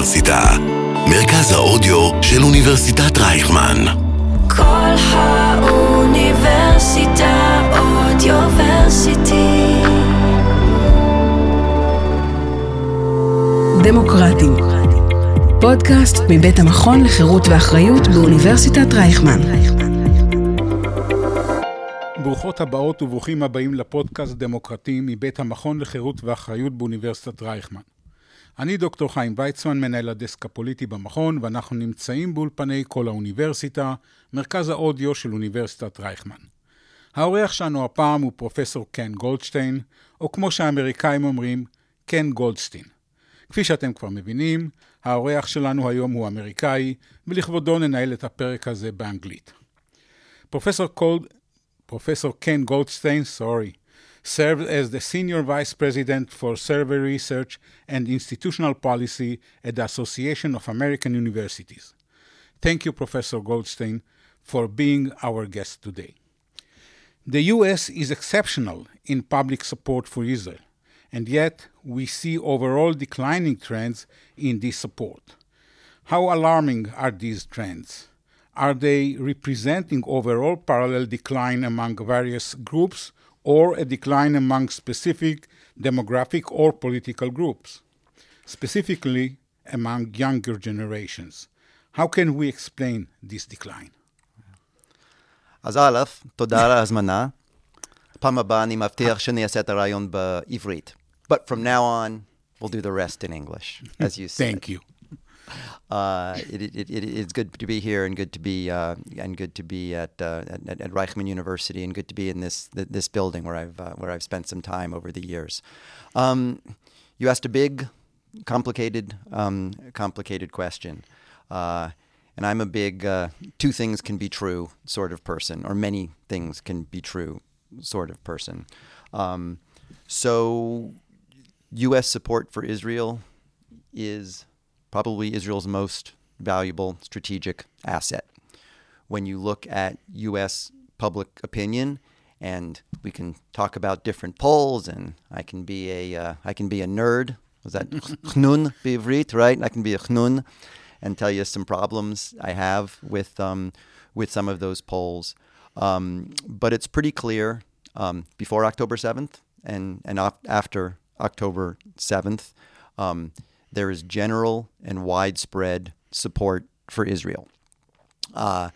האוניברסיטה, מרכז האודיו של אוניברסיטת רייכמן. כל האוניברסיטה אודיוורסיטי. דמוקרטים. פודקאסט מבית המכון לחירות ואחריות באוניברסיטת רייכמן. ברוכות הבאות וברוכים הבאים לפודקאסט דמוקרטי מבית המכון לחירות ואחריות באוניברסיטת רייכמן. אני דוקטור חיים ויצמן, מנהל הדסק הפוליטי במכון, ואנחנו נמצאים באולפני כל האוניברסיטה, מרכז האודיו של אוניברסיטת רייכמן. האורח שלנו הפעם הוא פרופסור קן גולדשטיין, או כמו שהאמריקאים אומרים, קן גולדשטיין. כפי שאתם כבר מבינים, האורח שלנו היום הוא אמריקאי, ולכבודו ננהל את הפרק הזה באנגלית. פרופסור קולד... פרופסור קן גולדשטיין, sorry, served as the Senior Vice President for Survey Research and Institutional Policy at the Association of American Universities. Thank you, Professor Goldstein, for being our guest today. The US is exceptional in public support for Israel, and yet we see overall declining trends in this support. How alarming are these trends? Are they representing overall parallel decline among various groups or a decline among specific demographic or political groups, specifically among younger generations. How can we explain this decline? אז א', תודה על ההזמנה. פעם הבאה אני מבטיח שאני אעשה את הרעיון בעברית. But from now on, we'll do the rest in English, as you said. Thank you. Uh, it, it, it, it's good to be here and good to be uh, and good to be at, uh, at, at Reichman University and good to be in this this building where I've uh, where I've spent some time over the years. Um, you asked a big, complicated, um, complicated question, uh, and I'm a big two things can be true sort of person, or many things can be true sort of person. Um, so, U.S. support for Israel is probably Israel's most valuable strategic asset. When you look at U.S. public opinion, and we can talk about different polls, and I can be a uh, I can be a nerd. Was that chnun bivrit, right? I can be a chnun and tell you some problems I have with um, with some of those polls. Um, but it's pretty clear um, before October 7th and and after October 7th, there is general and widespread support for Israel. Uh,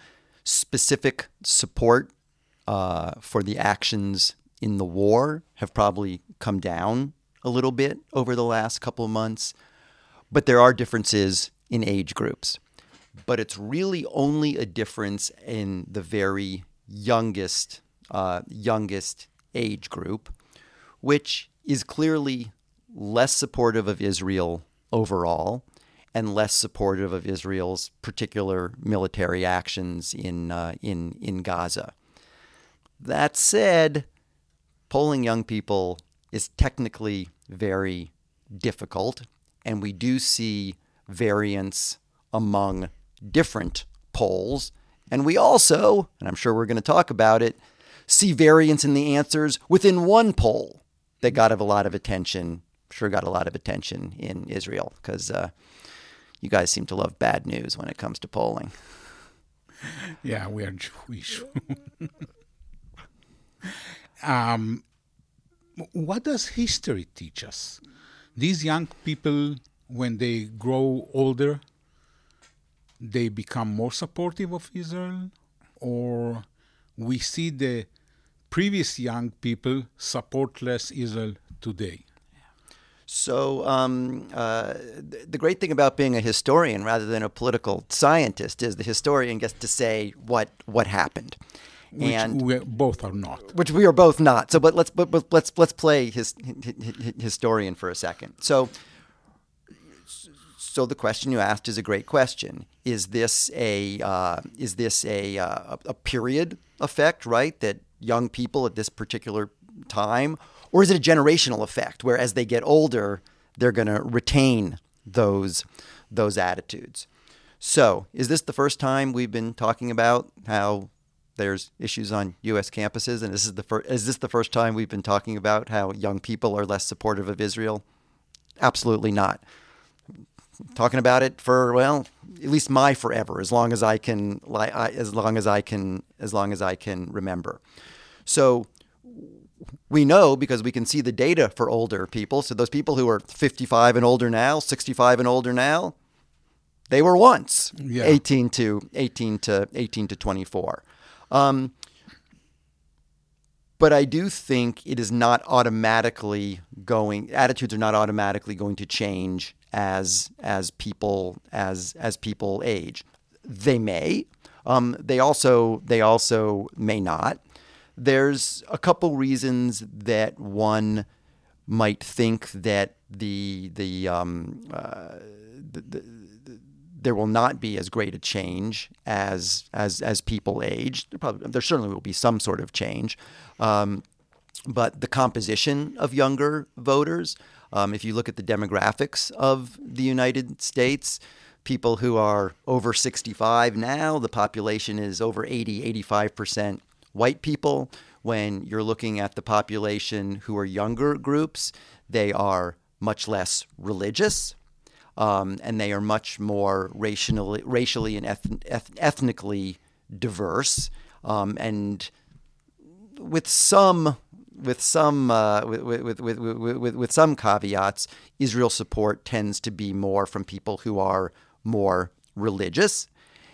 specific support uh, for the actions in the war have probably come down a little bit over the last couple of months, but there are differences in age groups. But it's really only a difference in the very youngest uh, youngest age group, which is clearly less supportive of Israel overall and less supportive of Israel's particular military actions in, uh, in, in Gaza. That said, polling young people is technically very difficult, and we do see variance among different polls. And we also, and I'm sure we're going to talk about it, see variance in the answers within one poll that got a lot of attention sure got a lot of attention in Israel because uh, you guys seem to love bad news when it comes to polling. Yeah, we are Jewish. um, what does history teach us? These young people, when they grow older, they become more supportive of Israel, or we see the previous young people support less Israel today? So, um, uh, the great thing about being a historian rather than a political scientist is the historian gets to say what what happened. Which and we both are not. Which we are both not. So, but let's but, but let's let's play his, his, historian for a second. So, so the question you asked is a great question. Is this a uh, is this a uh, a period effect, right? That young people at this particular time or is it a generational effect where as they get older, they're going to retain those those attitudes? So, is this the first time we've been talking about how there's issues on U.S. campuses, and this is the first? Is this the first time we've been talking about how young people are less supportive of Israel? Absolutely not. talking about it for well, at least my forever, as long as I can, as long as I can, as long as I can remember. So we know because we can see the data for older people. So those people who are 55 and older now, 65 and older now, they were once yeah. 18 to 18 to 18 to 24. Um, but I do think it is not automatically going. Attitudes are not automatically going to change as as people as as people age. They may. Um, they also they also may not. There's a couple reasons that one might think that the the, um, uh, the, the there will not be as great a change as as as people age. There, probably, there certainly will be some sort of change, um, but the composition of younger voters. Um, if you look at the demographics of the United States, people who are over 65 now, the population is over 80, 85 percent white people. When you're looking at the population who are younger groups, they are much less religious um, and they are much more racially, racially and eth- eth- ethnically diverse, um, and with some with some uh, with, with, with, with, with some caveats, Israel support tends to be more from people who are more religious.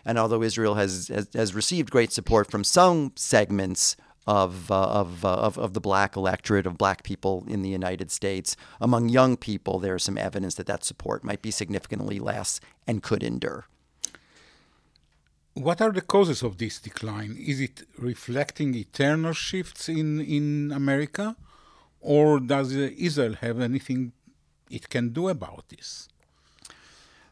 And although Israel has, has, has received great support from some segments of, uh, of, uh, of, of, the black electorate, of black people in the United States. Among young people, there is some evidence that that support might be significantly less and could endure. What are the causes of this decline? Is it reflecting eternal shifts in, in America? Or does Israel have anything it can do about this?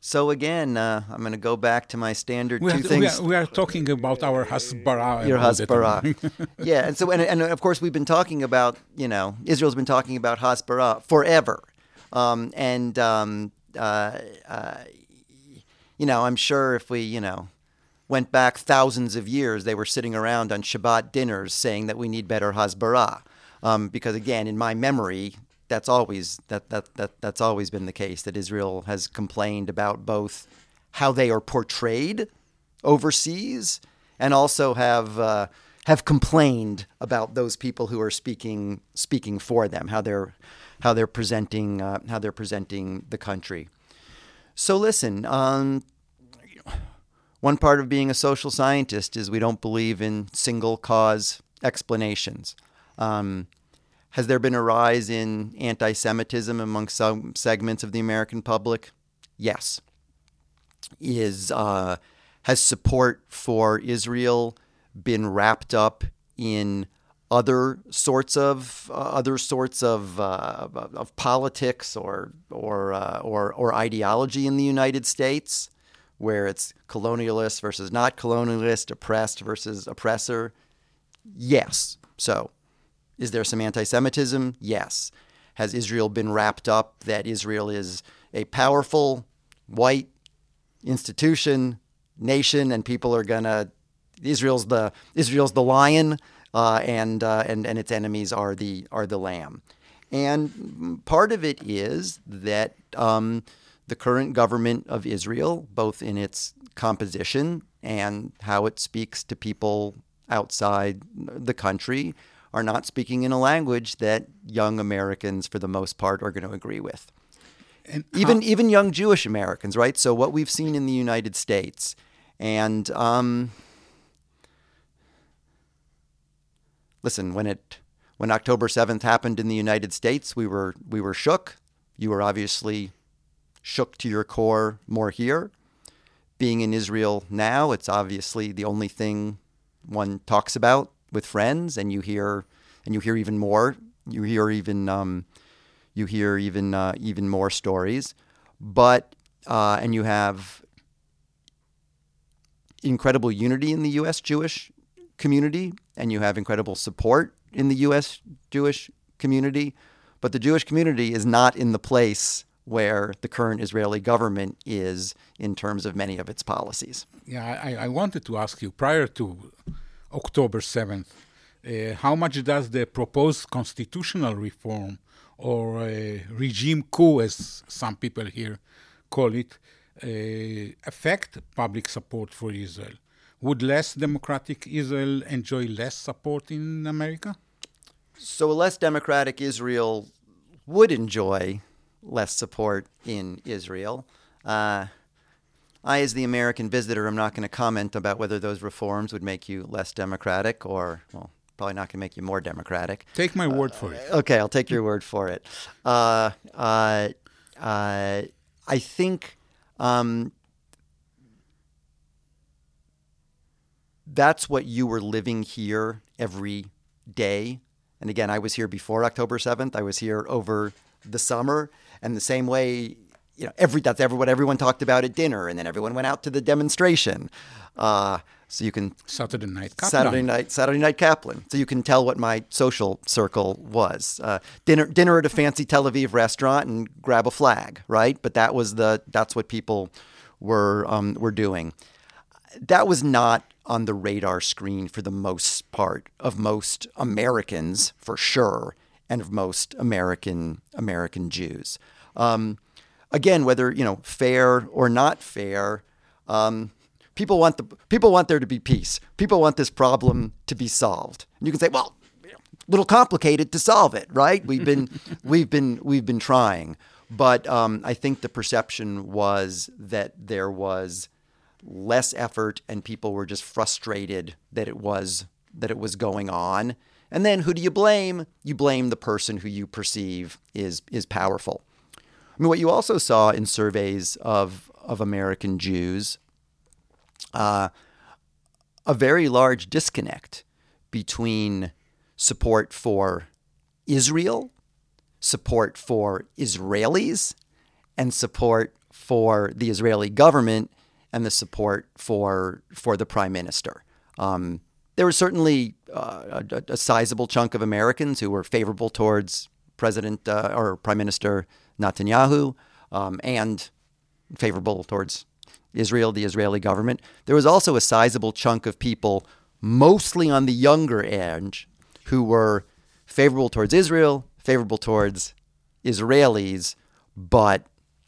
So again, uh, I'm going to go back to my standard we two are, things. We are, we are, talking about our hasbara. Your hasbara. yeah, and so and, and of course we've been talking about you know Israel's been talking about hasbara forever, um, and um, uh, uh, you know I'm sure if we you know went back thousands of years, they were sitting around on Shabbat dinners saying that we need better hasbara. Um, because again, in my memory, that's always that, that that that's always been the case that Israel has complained about both how they are portrayed overseas and also have uh, have complained about those people who are speaking speaking for them how they're how they're presenting uh, how they're presenting the country. So listen, um, one part of being a social scientist is we don't believe in single cause explanations. Um, has there been a rise in anti Semitism among some segments of the American public? Yes. Is uh, has support for Israel been wrapped up in other sorts of uh, other sorts of uh, of politics or or, uh, or or ideology in the United States, where it's colonialist versus not colonialist, oppressed versus oppressor? Yes. So is there some anti Semitism? Yes. Has Israel been wrapped up that Israel is a powerful white institution, nation, and people are gonna Israel's the Israel's the lion, uh, and uh, and and its enemies are the are the lamb, and part of it is that um, the current government of Israel, both in its composition and how it speaks to people outside the country, are not speaking in a language that young Americans, for the most part, are going to agree with. And even even young Jewish Americans, right? So what we've seen in the United States, and um, listen, when it when October seventh happened in the United States, we were we were shook. You were obviously shook to your core more here. Being in Israel now, it's obviously the only thing one talks about with friends, and you hear and you hear even more. You hear even um, you hear even uh, even more stories, but uh, and you have incredible unity in the U.S. Jewish community, and you have incredible support in the U.S. Jewish community. But the Jewish community is not in the place where the current Israeli government is in terms of many of its policies. Yeah, I, I wanted to ask you prior to October 7th. Uh, how much does the proposed constitutional reform or regime coup, as some people here call it, uh, affect public support for Israel? Would less democratic Israel enjoy less support in America? So, a less democratic Israel would enjoy less support in Israel. Uh, I, as the American visitor, am not going to comment about whether those reforms would make you less democratic or, well, probably not going to make you more democratic. Take my word for it. Okay, I'll take your word for it. Uh, uh, uh, I think um, that's what you were living here every day. And again, I was here before October 7th. I was here over the summer. And the same way, you know, every that's every, what everyone talked about at dinner. And then everyone went out to the demonstration. Uh, so you can Saturday night Kaplan. Saturday night Saturday night Kaplan. So you can tell what my social circle was. Uh, dinner dinner at a fancy Tel Aviv restaurant and grab a flag, right? But that was the that's what people were um, were doing. That was not on the radar screen for the most part of most Americans, for sure, and of most American American Jews. Um, again, whether you know fair or not fair. Um, People want the people want there to be peace. People want this problem to be solved. And you can say, well, a little complicated to solve it, right? We've been we've been we've been trying, but um, I think the perception was that there was less effort and people were just frustrated that it was that it was going on. And then who do you blame? You blame the person who you perceive is is powerful. I mean, what you also saw in surveys of of American Jews uh, a very large disconnect between support for Israel, support for Israelis, and support for the Israeli government and the support for for the prime minister. Um, there was certainly uh, a, a, sizable chunk of Americans who were favorable towards President uh, or Prime Minister Netanyahu um, and favorable towards Israel, the Israeli government. There was also a sizable chunk of people, mostly on the younger edge, who were favorable towards Israel, favorable towards Israelis, but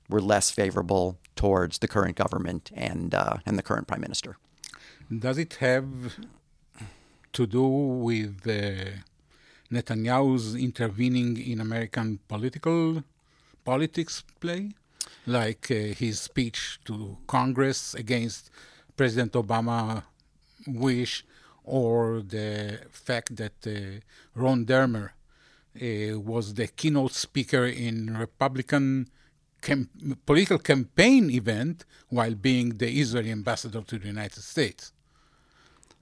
were less favorable towards the current government and uh, and the current prime minister. Does it have to do with uh, Netanyahu's intervening in American political politics play? like uh, his speech to Congress against President Obama wish or the fact that uh, Ron Dermer uh, was the keynote speaker in Republican political campaign event while being the Israeli ambassador to the United States.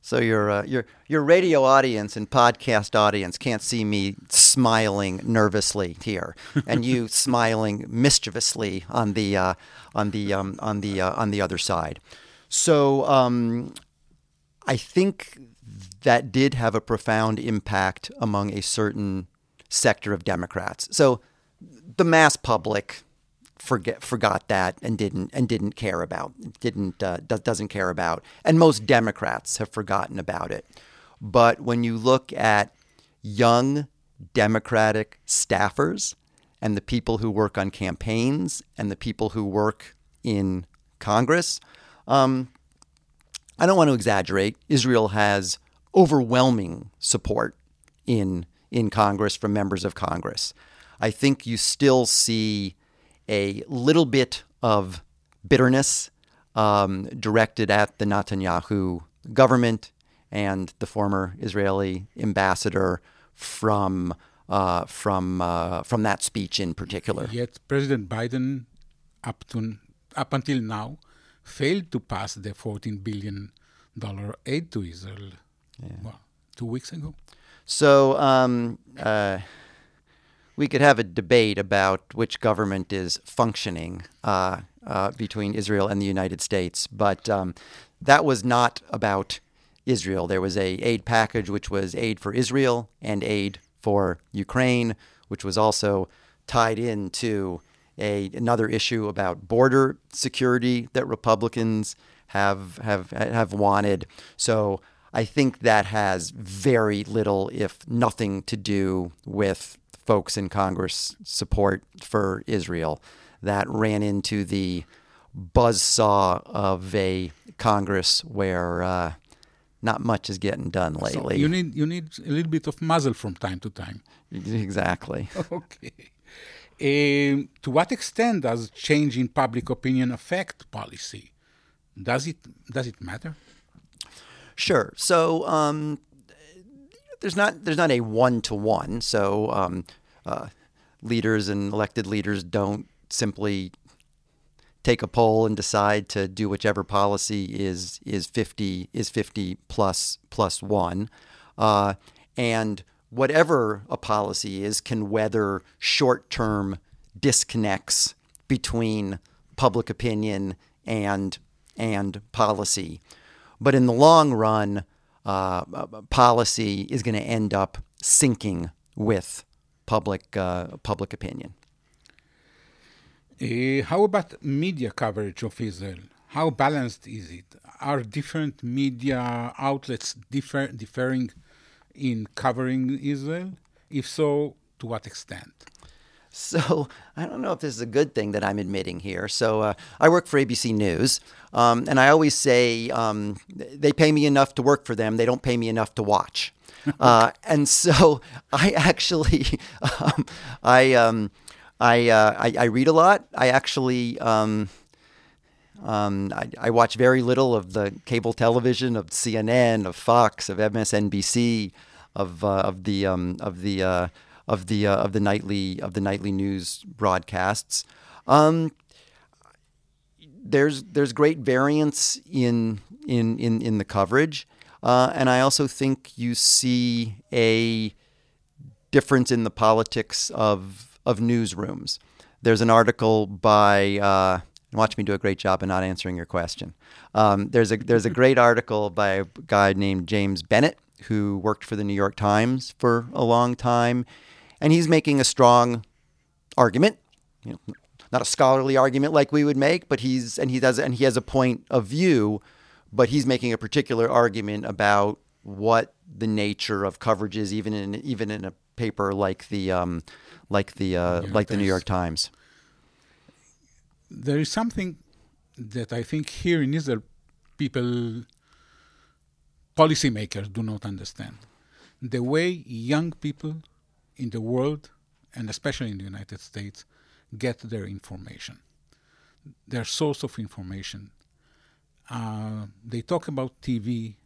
So your uh, your your radio audience and podcast audience can't see me smiling nervously here, and you smiling mischievously on the uh, on the um, on the uh, on the other side. So um, I think that did have a profound impact among a certain sector of Democrats. So the mass public forget forgot that and didn't and didn't care about didn't uh, doesn't care about and most Democrats have forgotten about it. But when you look at young Democratic staffers and the people who work on campaigns and the people who work in Congress, um, I don't want to exaggerate. Israel has overwhelming support in in Congress from members of Congress. I think you still see a little bit of bitterness um, directed at the Netanyahu government and the former Israeli ambassador from uh, from uh, from that speech in particular. Yet President Biden, up to up until now, failed to pass the 14 billion dollar aid to Israel. Yeah. Well, two weeks ago. So. Um, uh, we could have a debate about which government is functioning uh, uh, between Israel and the United States, but um, that was not about Israel. There was a aid package which was aid for Israel and aid for Ukraine, which was also tied into a another issue about border security that Republicans have have have wanted. So I think that has very little, if nothing, to do with folks in Congress support for Israel. that ran into the buzzsaw of a Congress where uh, not much is getting done lately. So you need you need a little bit of mazal from time to time. Exactly. okay. Um, to what extent does change in public opinion affect policy? Does it does it matter? Sure. So um, there's not there's not a one to one. So um, uh, leaders and elected leaders don't simply take a poll and decide to do whichever policy is is 50 is 50 plus plus one, uh, and whatever a policy is can weather short term disconnects between public opinion and and policy. But in the long run, uh, policy is going to end up syncing with public uh, public opinion. Uh, how about media coverage of Israel? How balanced is it? Are different media outlets differ, differing in covering Israel? If so, to what extent? So I don't know if this is a good thing that I'm admitting here. So uh, I work for ABC News, um, and I always say um, they pay me enough to work for them. They don't pay me enough to watch. uh, and so I actually, um, I, um, I, uh, I, I, read a lot. I actually. Um, um, I, I, watch very little of the cable television, of CNN, of Fox, of MSNBC, of uh, of the of the uh, of the uh, of the nightly of the nightly news broadcasts. Um, there's there's great variance in in in, in the coverage, uh, and I also think you see a difference in the politics of of newsrooms. There's an article by. Uh, watch me do a great job of not answering your question. Um, there's a there's a great article by a guy named James Bennet who worked for the New York Times for a long time, and he's making a strong argument. You know, not a scholarly argument like we would make, but he's and he does and he has a point of view, but he's making a particular argument about what the nature of coverage is, even in even in a paper like the um, like the uh, like the New York Times. There is something that I think here in Israel, people, policymakers, do not understand. The way young people in the world, and especially in the United States, get their information, their source of information. Uh, they talk about TV,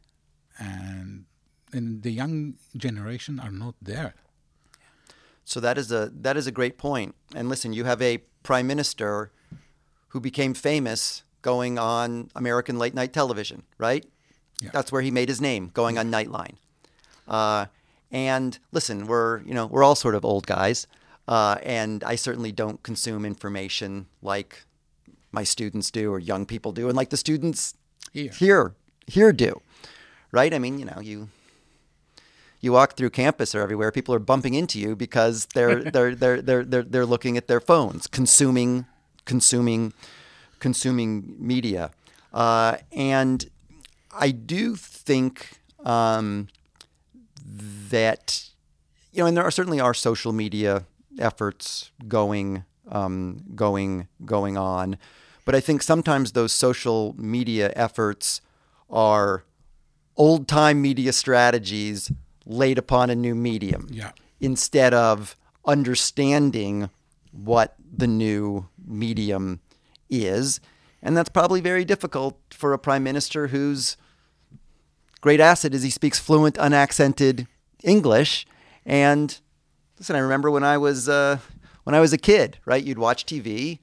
and and the young generation are not there. So that is a that is a great point. And listen, you have a prime minister who became famous going on American late night television, right? Yeah. That's where he made his name, going on Nightline. Uh, and listen, we're you know we're all sort of old guys, uh, and I certainly don't consume information like my students do or young people do, and like the students here here, here do, right? I mean, you know, you you walk through campus or everywhere, people are bumping into you because they're they're, they're they're they're they're looking at their phones, consuming consuming consuming media, uh, and I do think. Um, that you know, and there are certainly are social media efforts going um, going going on, but I think sometimes those social media efforts are old time media strategies laid upon a new medium yeah. instead of understanding what the new medium is. And that's probably very difficult for a prime minister whose great asset is he speaks fluent, unaccented English. And listen, I remember when I was uh, when I was a kid, right? You'd watch TV,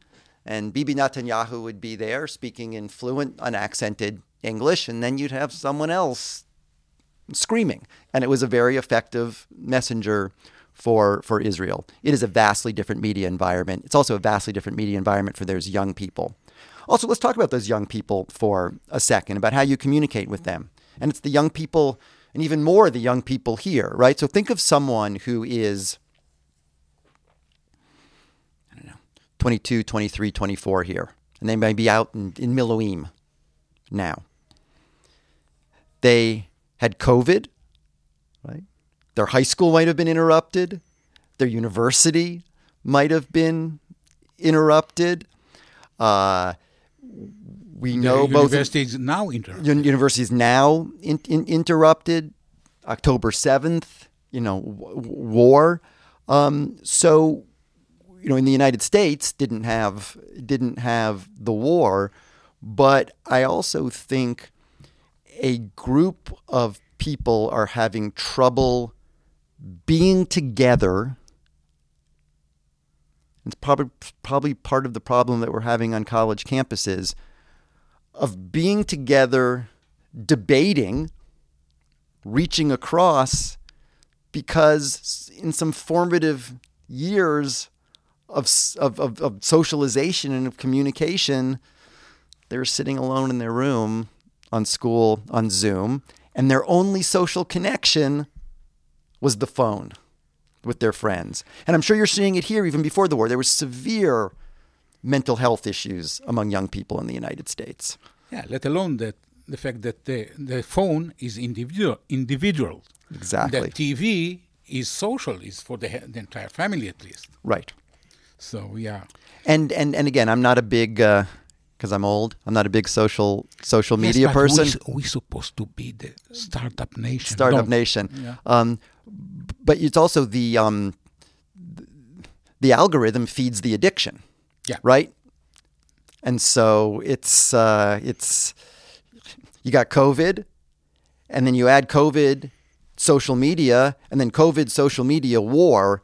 and Bibi Netanyahu would be there speaking in fluent, unaccented English, and then you'd have someone else screaming, and it was a very effective messenger for for Israel. It is a vastly different media environment. It's also a vastly different media environment for those young people. Also, let's talk about those young people for a second, about how you communicate with them. And it's the young people, and even more the young people here, right? So think of someone who is, I don't know, 22, 23, 24 here, and they may be out in, in Miloim now. They had COVID, right? Their high school might have been interrupted. Their university might have been interrupted. Uh, we know the both university is now interrupted. universities now in, in, interrupted. October seventh, you know, w- war. Um, so, you know, in the United States, didn't have didn't have the war, but I also think a group of people are having trouble being together. It's probably probably part of the problem that we're having on college campuses of being together, debating, reaching across, because in some formative years of, of, of, of socialization and of communication, they were sitting alone in their room on school on Zoom, and their only social connection was the phone with their friends. And I'm sure you're seeing it here even before the war. There was severe mental health issues among young people in the United States. Yeah, let alone that the fact that the, the phone is individual, individual. Exactly. The TV is social, is for the, the entire family at least. Right. So yeah, And and and again, I'm not a big because I'm old. I'm not a big social social media yes, but person. We, s- we supposed to be the startup nation. Startup Don't- nation. Yeah. Um, but it's also the um, the algorithm feeds the addiction. Yeah. Right. And so it's uh, it's you got COVID, and then you add COVID, social media, and then COVID, social media war.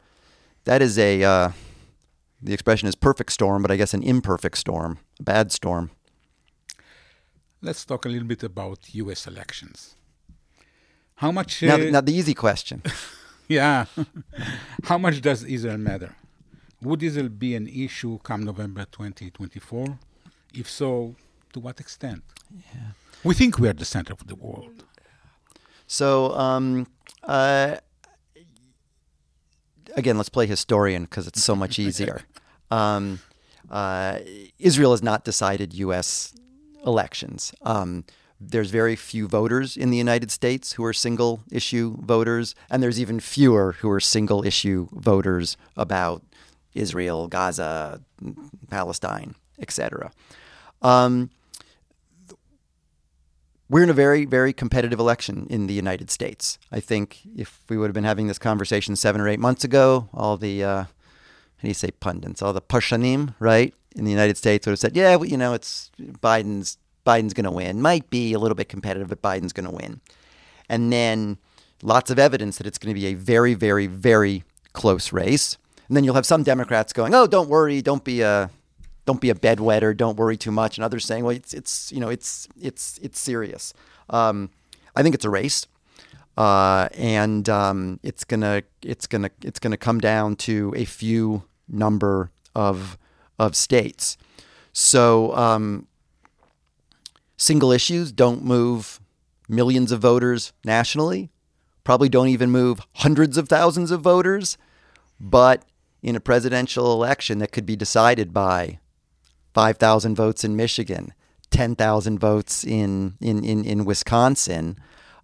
That is a uh, the expression is perfect storm, but I guess an imperfect storm, a bad storm. Let's talk a little bit about U.S. elections. How much? Now, uh, th- now the easy question. yeah. How much does Israel matter? Would Israel be an issue come November 2024? If so, to what extent? We think we are the center of the world. So, um, uh, again, let's play historian because it's so much easier. Um, uh, Israel has not decided U.S. elections. Um, there's very few voters in the United States who are single issue voters, and there's even fewer who are single issue voters about Israel, Gaza, Palestine, etc. Um, we're in a very, very competitive election in the United States. I think if we would have been having this conversation seven or eight months ago, all the, uh, how do you say pundits, all the pashanim, right, in the United States would have said, yeah, well, you know, it's Biden's, Biden's going to win. Might be a little bit competitive, but Biden's going to win. And then lots of evidence that it's going to be a very, very, very close race. And then you'll have some Democrats going, "Oh, don't worry, don't be a don't be a bedwetter, don't worry too much," and others saying, "Well, it's it's you know it's it's it's serious." Um, I think it's a race, uh, and um, it's gonna it's gonna it's gonna come down to a few number of of states. So um, single issues don't move millions of voters nationally, probably don't even move hundreds of thousands of voters, but in a presidential election that could be decided by 5,000 votes in Michigan, 10,000 votes in, in, in, in Wisconsin.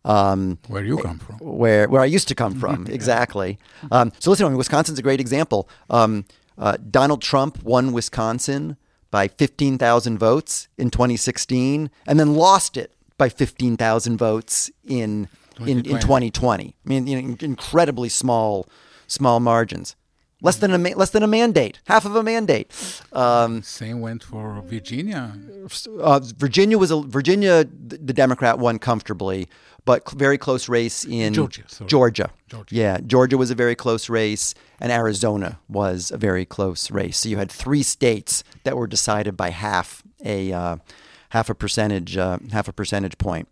Um, Where you come from? where where I used to come from. exactly. Um, so listen, I mean, Wisconsin's a great example. Um, uh, Donald Trump won Wisconsin by 15,000 votes in 2016, and then lost it by 15,000 votes in in, in 2020. 2020. I mean, you know, incredibly small small margins. Less than a ma- less than a mandate, half of a mandate. Um, Same went for Virginia. uh, Virginia was a Virginia. The the Democrat won comfortably, but cl- very close race in Georgia. Georgia. Georgia. Yeah, Georgia was a very close race, and Arizona was a very close race. So you had three states that were decided by half a uh, half a percentage uh, half a percentage point.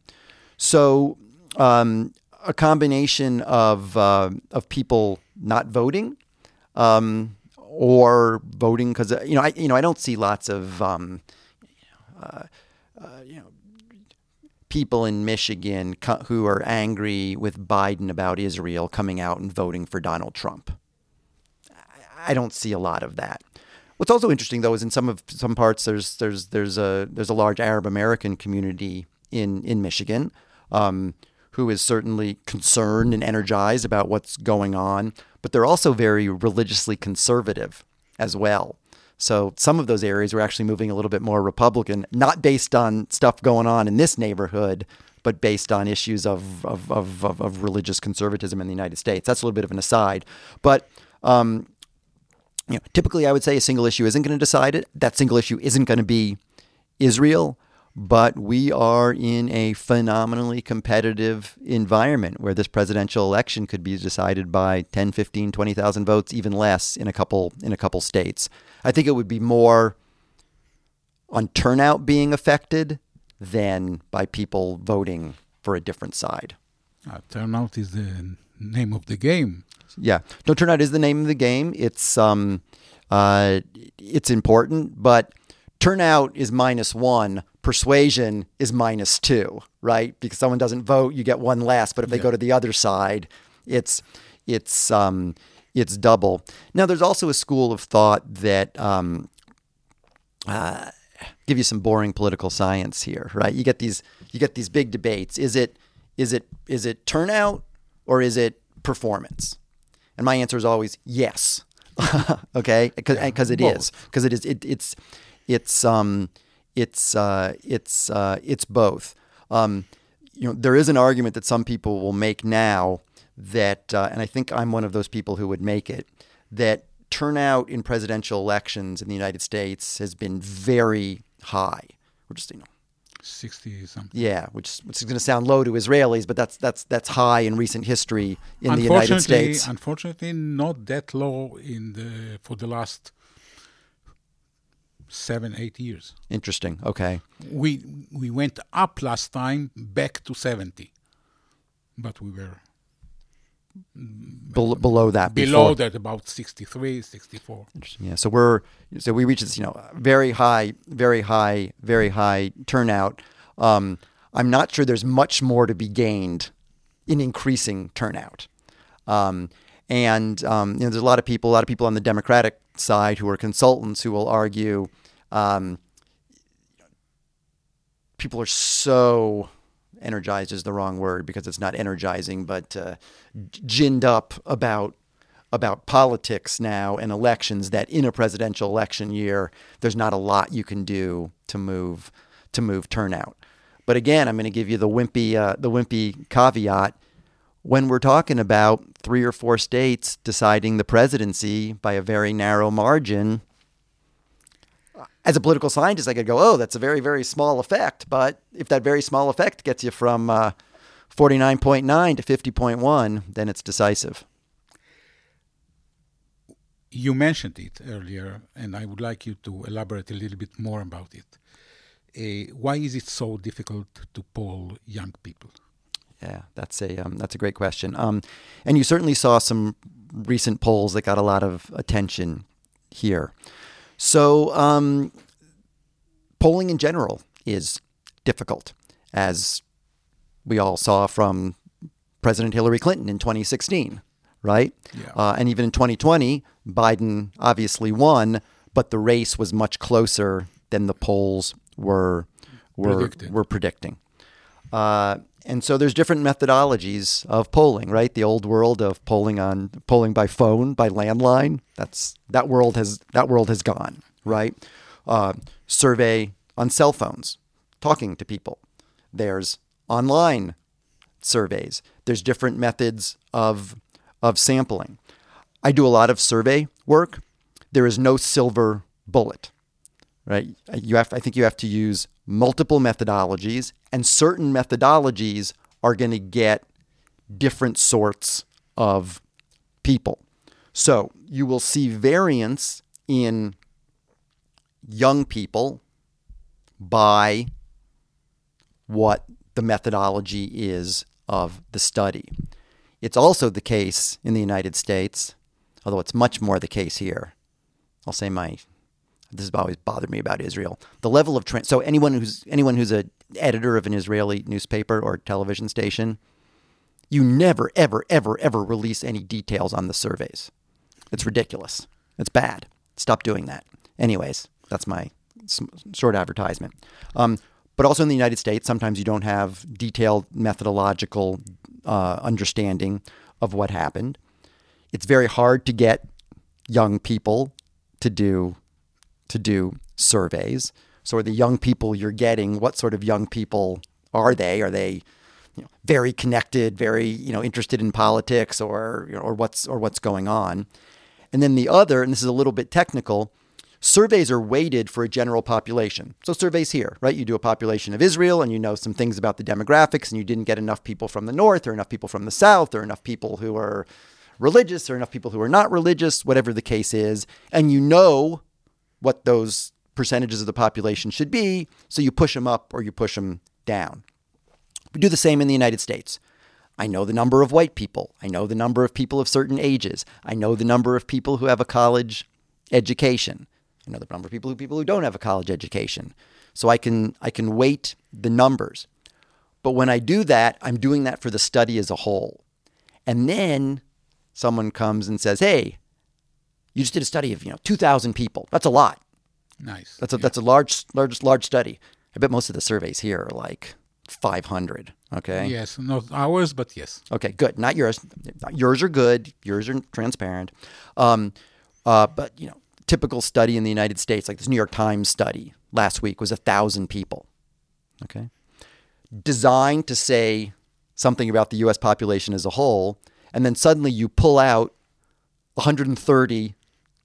So um, a combination of uh, of people not voting um, or voting because you know I you know I don't see lots of um, uh, uh, you know people in Michigan co- who are angry with Biden about Israel coming out and voting for Donald Trump. I- I don't see a lot of that. What's also interesting though is in some of some parts there's there's there's a there's a large Arab American community in in Michigan um, who is certainly concerned and energized about what's going on, but they're also very religiously conservative as well. So some of those areas were actually moving a little bit more Republican, not based on stuff going on in this neighborhood, but based on issues of, of, of, of, of religious conservatism in the United States. That's a little bit of an aside. But um, you know, typically, I would say a single issue isn't going to decide it. That single issue isn't going to be Israel, but we are in a phenomenally competitive environment where this presidential election could be decided by 10, 15, 20,000 votes, even less in a couple in a couple states. I think it would be more on turnout being affected than by people voting for a different side. Uh, turnout is the name of the game. Yeah, no, turnout is the name of the game. It's um, uh, it's important, but turnout is minus one. Persuasion is minus two, right? Because someone doesn't vote, you get one less. But if they Yeah. go to the other side, it's it's um, it's double. Now, there's also a school of thought that um, uh, give you some boring political science here, right? You get these you get these big debates. Is it is it is it turnout or is it performance? And my answer is always yes. okay, because it both. is because it is it, it's it's um it's uh it's uh it's both. Um, you know, there is an argument that some people will make now that, uh, and I think I'm one of those people who would make it, that turnout in presidential elections in the United States has been very high. We're just, you know, 60 something. yeah, which which is going to sound low to Israelis, but that's that's that's high in recent history in the United Unfortunately, States. unfortunately, not that low in the for the last seven, eight years. Interesting. Okay. We we went up last time back to 70, but we were Bel- below that. below before. that about 63, 64. Interesting. Yeah. So we're so we reach this, you know, very high, very high, very high turnout. Um, I'm not sure there's much more to be gained in increasing turnout. Um, and um, you know, there's a lot of people, a lot of people on the Democratic side who are consultants who will argue um, people are so energized is the wrong word because it's not energizing, but uh, ginned up about about politics now and elections that in a presidential election year there's not a lot you can do to move to move turnout. But again, I'm going to give you the wimpy uh, the wimpy caveat when we're talking about three or four states deciding the presidency by a very narrow margin. As a political scientist, I could go, "Oh, that's a very very small effect." But if that very small effect gets you from uh, 49.9 to 50.1, then it's decisive. You mentioned it earlier, and I would like you to elaborate a little bit more about it. Uh, why is it so difficult to poll young people? Yeah, that's a um, that's a great question. Um, and you certainly saw some recent polls that got a lot of attention here. So um, polling in general is difficult, as we all saw from President Hillary Clinton in 2016, right? Yeah. Uh, and even in 2020, Biden obviously won, but the race was much closer than the polls were were Predicted. were predicting. Uh, and so there's different methodologies of polling, right? The old world of polling on polling by phone, by landline. That's that world has that world has gone, right? Uh, survey on cell phones, talking to people. There's online surveys. There's different methods of of sampling. I do a lot of survey work. There is no silver bullet right? You have, I think you have to use multiple methodologies, and certain methodologies are going to get different sorts of people. So you will see variance in young people by what the methodology is of the study. It's also the case in the United States, although it's much more the case here. I'll say my this has always bothered me about Israel. The level of trans- so anyone who's anyone who's a editor of an Israeli newspaper or television station, you never ever ever ever release any details on the surveys. It's ridiculous. It's bad. Stop doing that. Anyways, that's my short advertisement. Um, but also in the United States, sometimes you don't have detailed methodological uh, understanding of what happened. It's very hard to get young people to do to do surveys. So, the young people you're getting, what sort of young people are they? Are they you know, very connected, very you know interested in politics, or you know, or what's or what's going on? And then the other, and this is a little bit technical, surveys are weighted for a general population. So surveys here, right? You do a population of Israel and you know some things about the demographics and you didn't get enough people from the north or enough people from the south or enough people who are religious or enough people who are not religious, whatever the case is, and you know what those percentages of the population should be, so you push them up or you push them down. We do the same in the United States. I know the number of white people. I know the number of people of certain ages. I know the number of people who have a college education. I know the number of people who people who don't have a college education. So I can I can weight the numbers. But when I do that, I'm doing that for the study as a whole. And then someone comes and says, "Hey, you just did a study of, you know, 2000 people. That's a lot. Nice. That's a yeah. that's a large large large study. I bet most of the surveys here are like 500. Okay. Yes, not ours, but yes. Okay, good. Not yours. Yours are good. Yours are transparent. Um, uh, but you know, typical study in the United States, like this New York Times study last week, was a thousand people. Okay. Designed to say something about the U.S. population as a whole, and then suddenly you pull out 130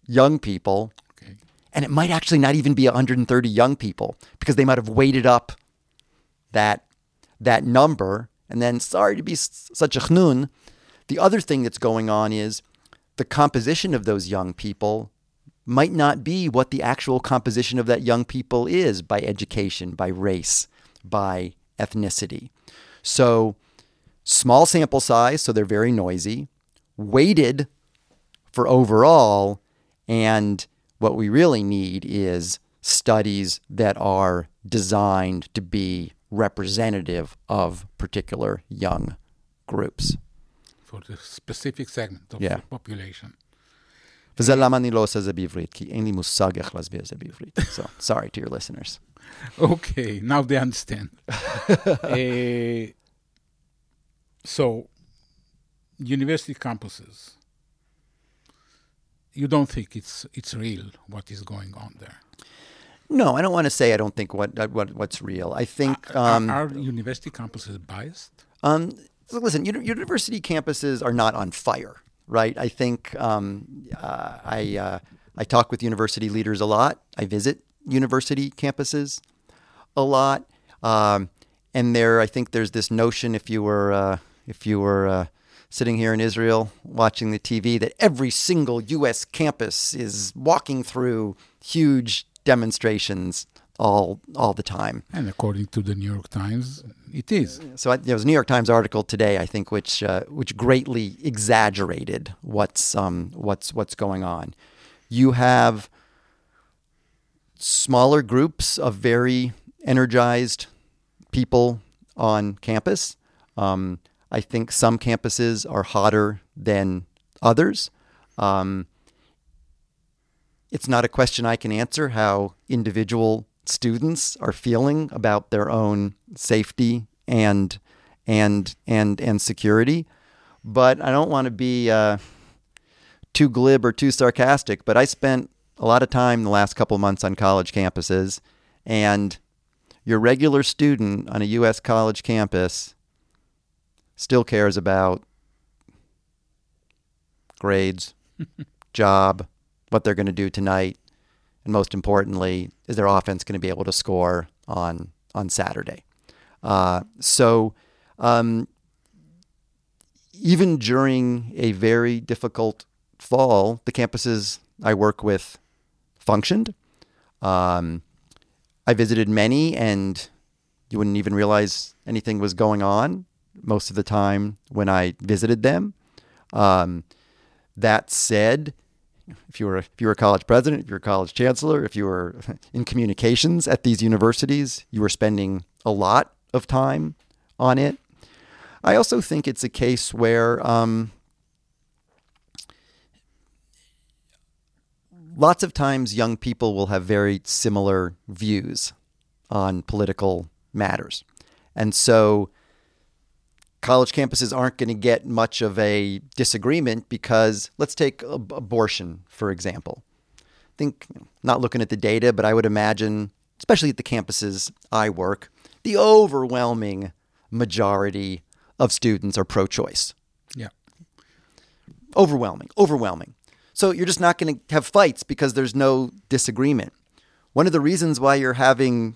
young people, okay. and it might actually not even be 130 young people because they might have weighted up that that number. And then, sorry to be such a chnun, the other thing that's going on is the composition of those young people might not be what the actual composition of that young people is by education, by race, by ethnicity. So, small sample size, so they're very noisy, weighted for overall, and what we really need is studies that are designed to be representative of particular young groups. For the specific segment of yeah. the population. וזה למה אני לא עושה זה בעברית, כי אין לי מושג איך להסביר את זה בעברית. So, sorry to your listeners. Okay, now they understand. uh, so, university campuses, you don't think it's it's real what is going on there? No, I don't want to say I don't think what what what's real. I think um, are, are, university campuses biased? Um, so listen, university campuses are not on fire, right? I think um, uh, I uh, I talk with university leaders a lot. I visit university campuses a lot, um, and there I think there's this notion if you were uh, if you were uh, sitting here in Israel watching the TV that every single U.S. campus is walking through huge demonstrations all all the time. And according to the New York Times, it is. So I, there was a New York Times article today, I think, which uh, which greatly exaggerated what's um, what's what's going on. You have smaller groups of very energized people on campus. Um, I think some campuses are hotter than others. Um, it's not a question I can answer how individual students are feeling about their own safety and and and and security. But I don't want to be uh, too glib or too sarcastic. But I spent a lot of time the last couple months on college campuses, and your regular student on a U.S. college campus still cares about grades, job, what they're going to do tonight, and most importantly, is their offense going to be able to score on on Saturday? Uh, so, um, even during a very difficult fall, the campuses I work with functioned. Um, I visited many, and you wouldn't even realize anything was going on most of the time when I visited them. Um, that said, if you were if you were a college president, if you were a college chancellor, if you were in communications at these universities, you were spending a lot of time on it. I also think it's a case where um, lots of times young people will have very similar views on political matters, and so college campuses aren't going to get much of a disagreement because let's take ab- abortion, for example. I think, not looking at the data, but I would imagine, especially at the campuses I work, the overwhelming majority of students are pro choice. Yeah. Overwhelming, overwhelming. So you're just not going to have fights because there's no disagreement. One of the reasons why you're having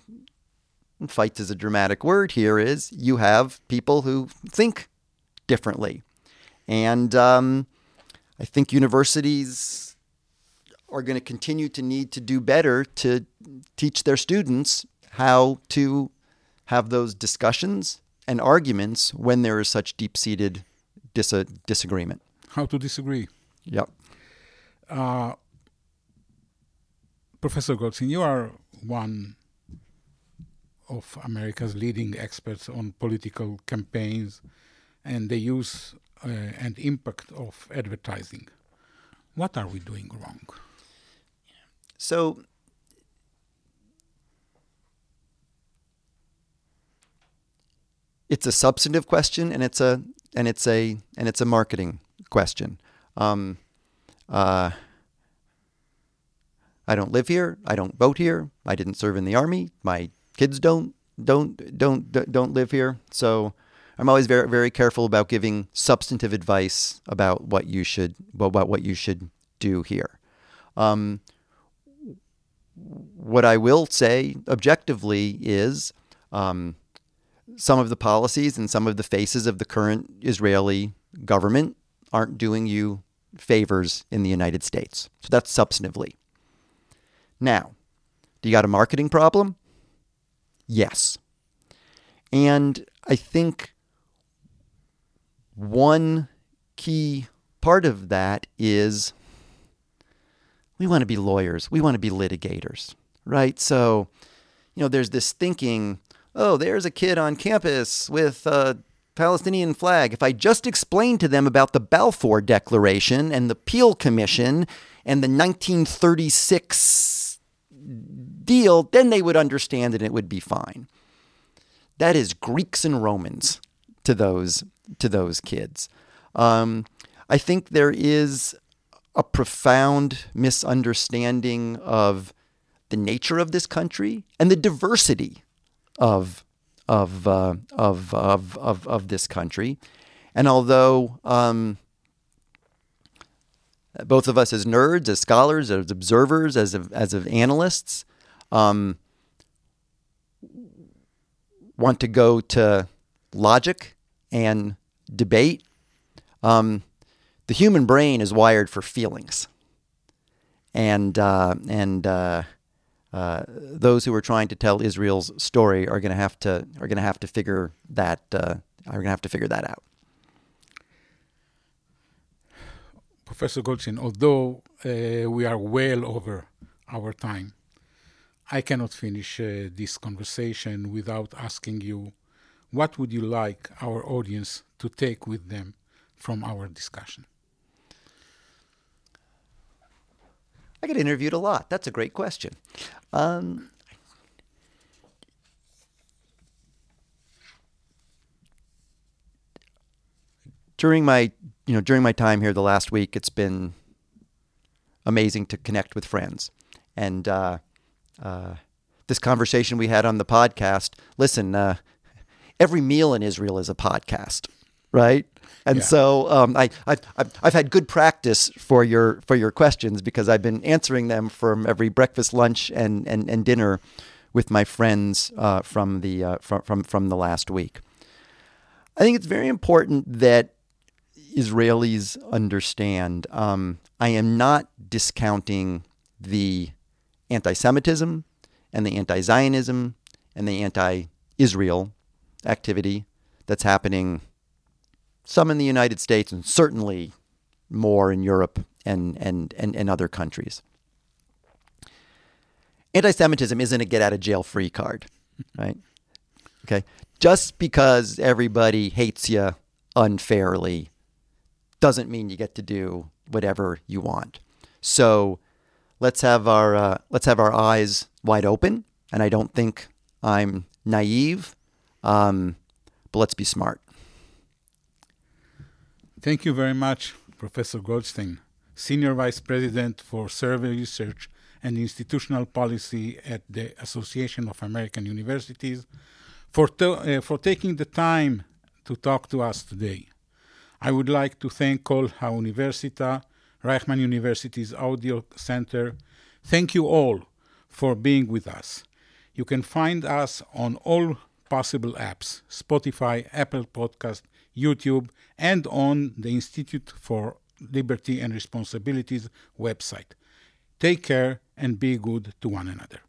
fights is a dramatic word here is you have people who think differently. And um, I think universities are going to continue to need to do better to teach their students how to have those discussions and arguments when there is such deep seated dis- disagreement. How to disagree. Yep. Uh, Professor Goldstein, you are one of America's leading experts on political campaigns and the use uh, and impact of advertising. What are we doing wrong? So, it's a substantive question and it's a and it's a and it's a marketing question. Um, uh, I don't live here. I don't vote here. I didn't serve in the army. My kids don't don't don't don't live here. So I'm always very very careful about giving substantive advice about what you should about what you should do here. Um, what I will say objectively is um, some of the policies and some of the faces of the current Israeli government aren't doing you favors in the United States. So that's substantively. Now, do you got a marketing problem? Yes. And I think one key part of that is we want to be lawyers, we want to be litigators, right? So, you know, there's this thinking, oh, there's a kid on campus with a Palestinian flag. If I just explain to them about the Balfour Declaration and the Peel Commission and the 1936 deal, then they would understand and it would be fine. That is Greeks and Romans to those to those kids. Um, I think there is a profound misunderstanding of the nature of this country and the diversity of of uh, of, of, of of this country. And although um, both of us as nerds, as scholars, as observers, as of, as of analysts, um, want to go to logic and debate. Um, the human brain is wired for feelings, and uh, and uh, uh, those who are trying to tell Israel's story are going to have to are going to have to figure that uh, are going to have to figure that out. Professor Goldstein, although uh, we are well over our time, I cannot finish uh, this conversation without asking you what would you like our audience to take with them from our discussion? I get interviewed a lot. That's a great question. Um, during my you know during my time here the last week, it's been amazing to connect with friends, and uh, uh, this conversation we had on the podcast. Listen, uh, every meal in Israel is a podcast, right? And yeah. so um, I, I've, I've had good practice for your for your questions because I've been answering them from every breakfast, lunch, and and, and dinner with my friends uh, from the uh, from, from from the last week. I think it's very important that Israelis understand. Um, I am not discounting the anti Semitism and the anti Zionism and the anti Israel activity that's happening, some in the United States and certainly more in Europe and, and, and, and other countries. Anti Semitism isn't a get out of jail free card, right? Okay. Just because everybody hates you unfairly doesn't mean you get to do whatever you want. So let's have our uh, let's have our eyes wide open. And I don't think I'm naive, um, but let's be smart. Thank you very much, Professor Goldstein, Senior Vice President for Survey Research and Institutional Policy at the Association of American Universities, for, to, uh, for taking the time to talk to us today. I would like to thank Kol HaUniversita, Reichman University's Audio Center. Thank you all for being with us. You can find us on all possible apps Spotify, Apple Podcast, YouTube, and on the Institute for Liberty and Responsibilities website. Take care and be good to one another.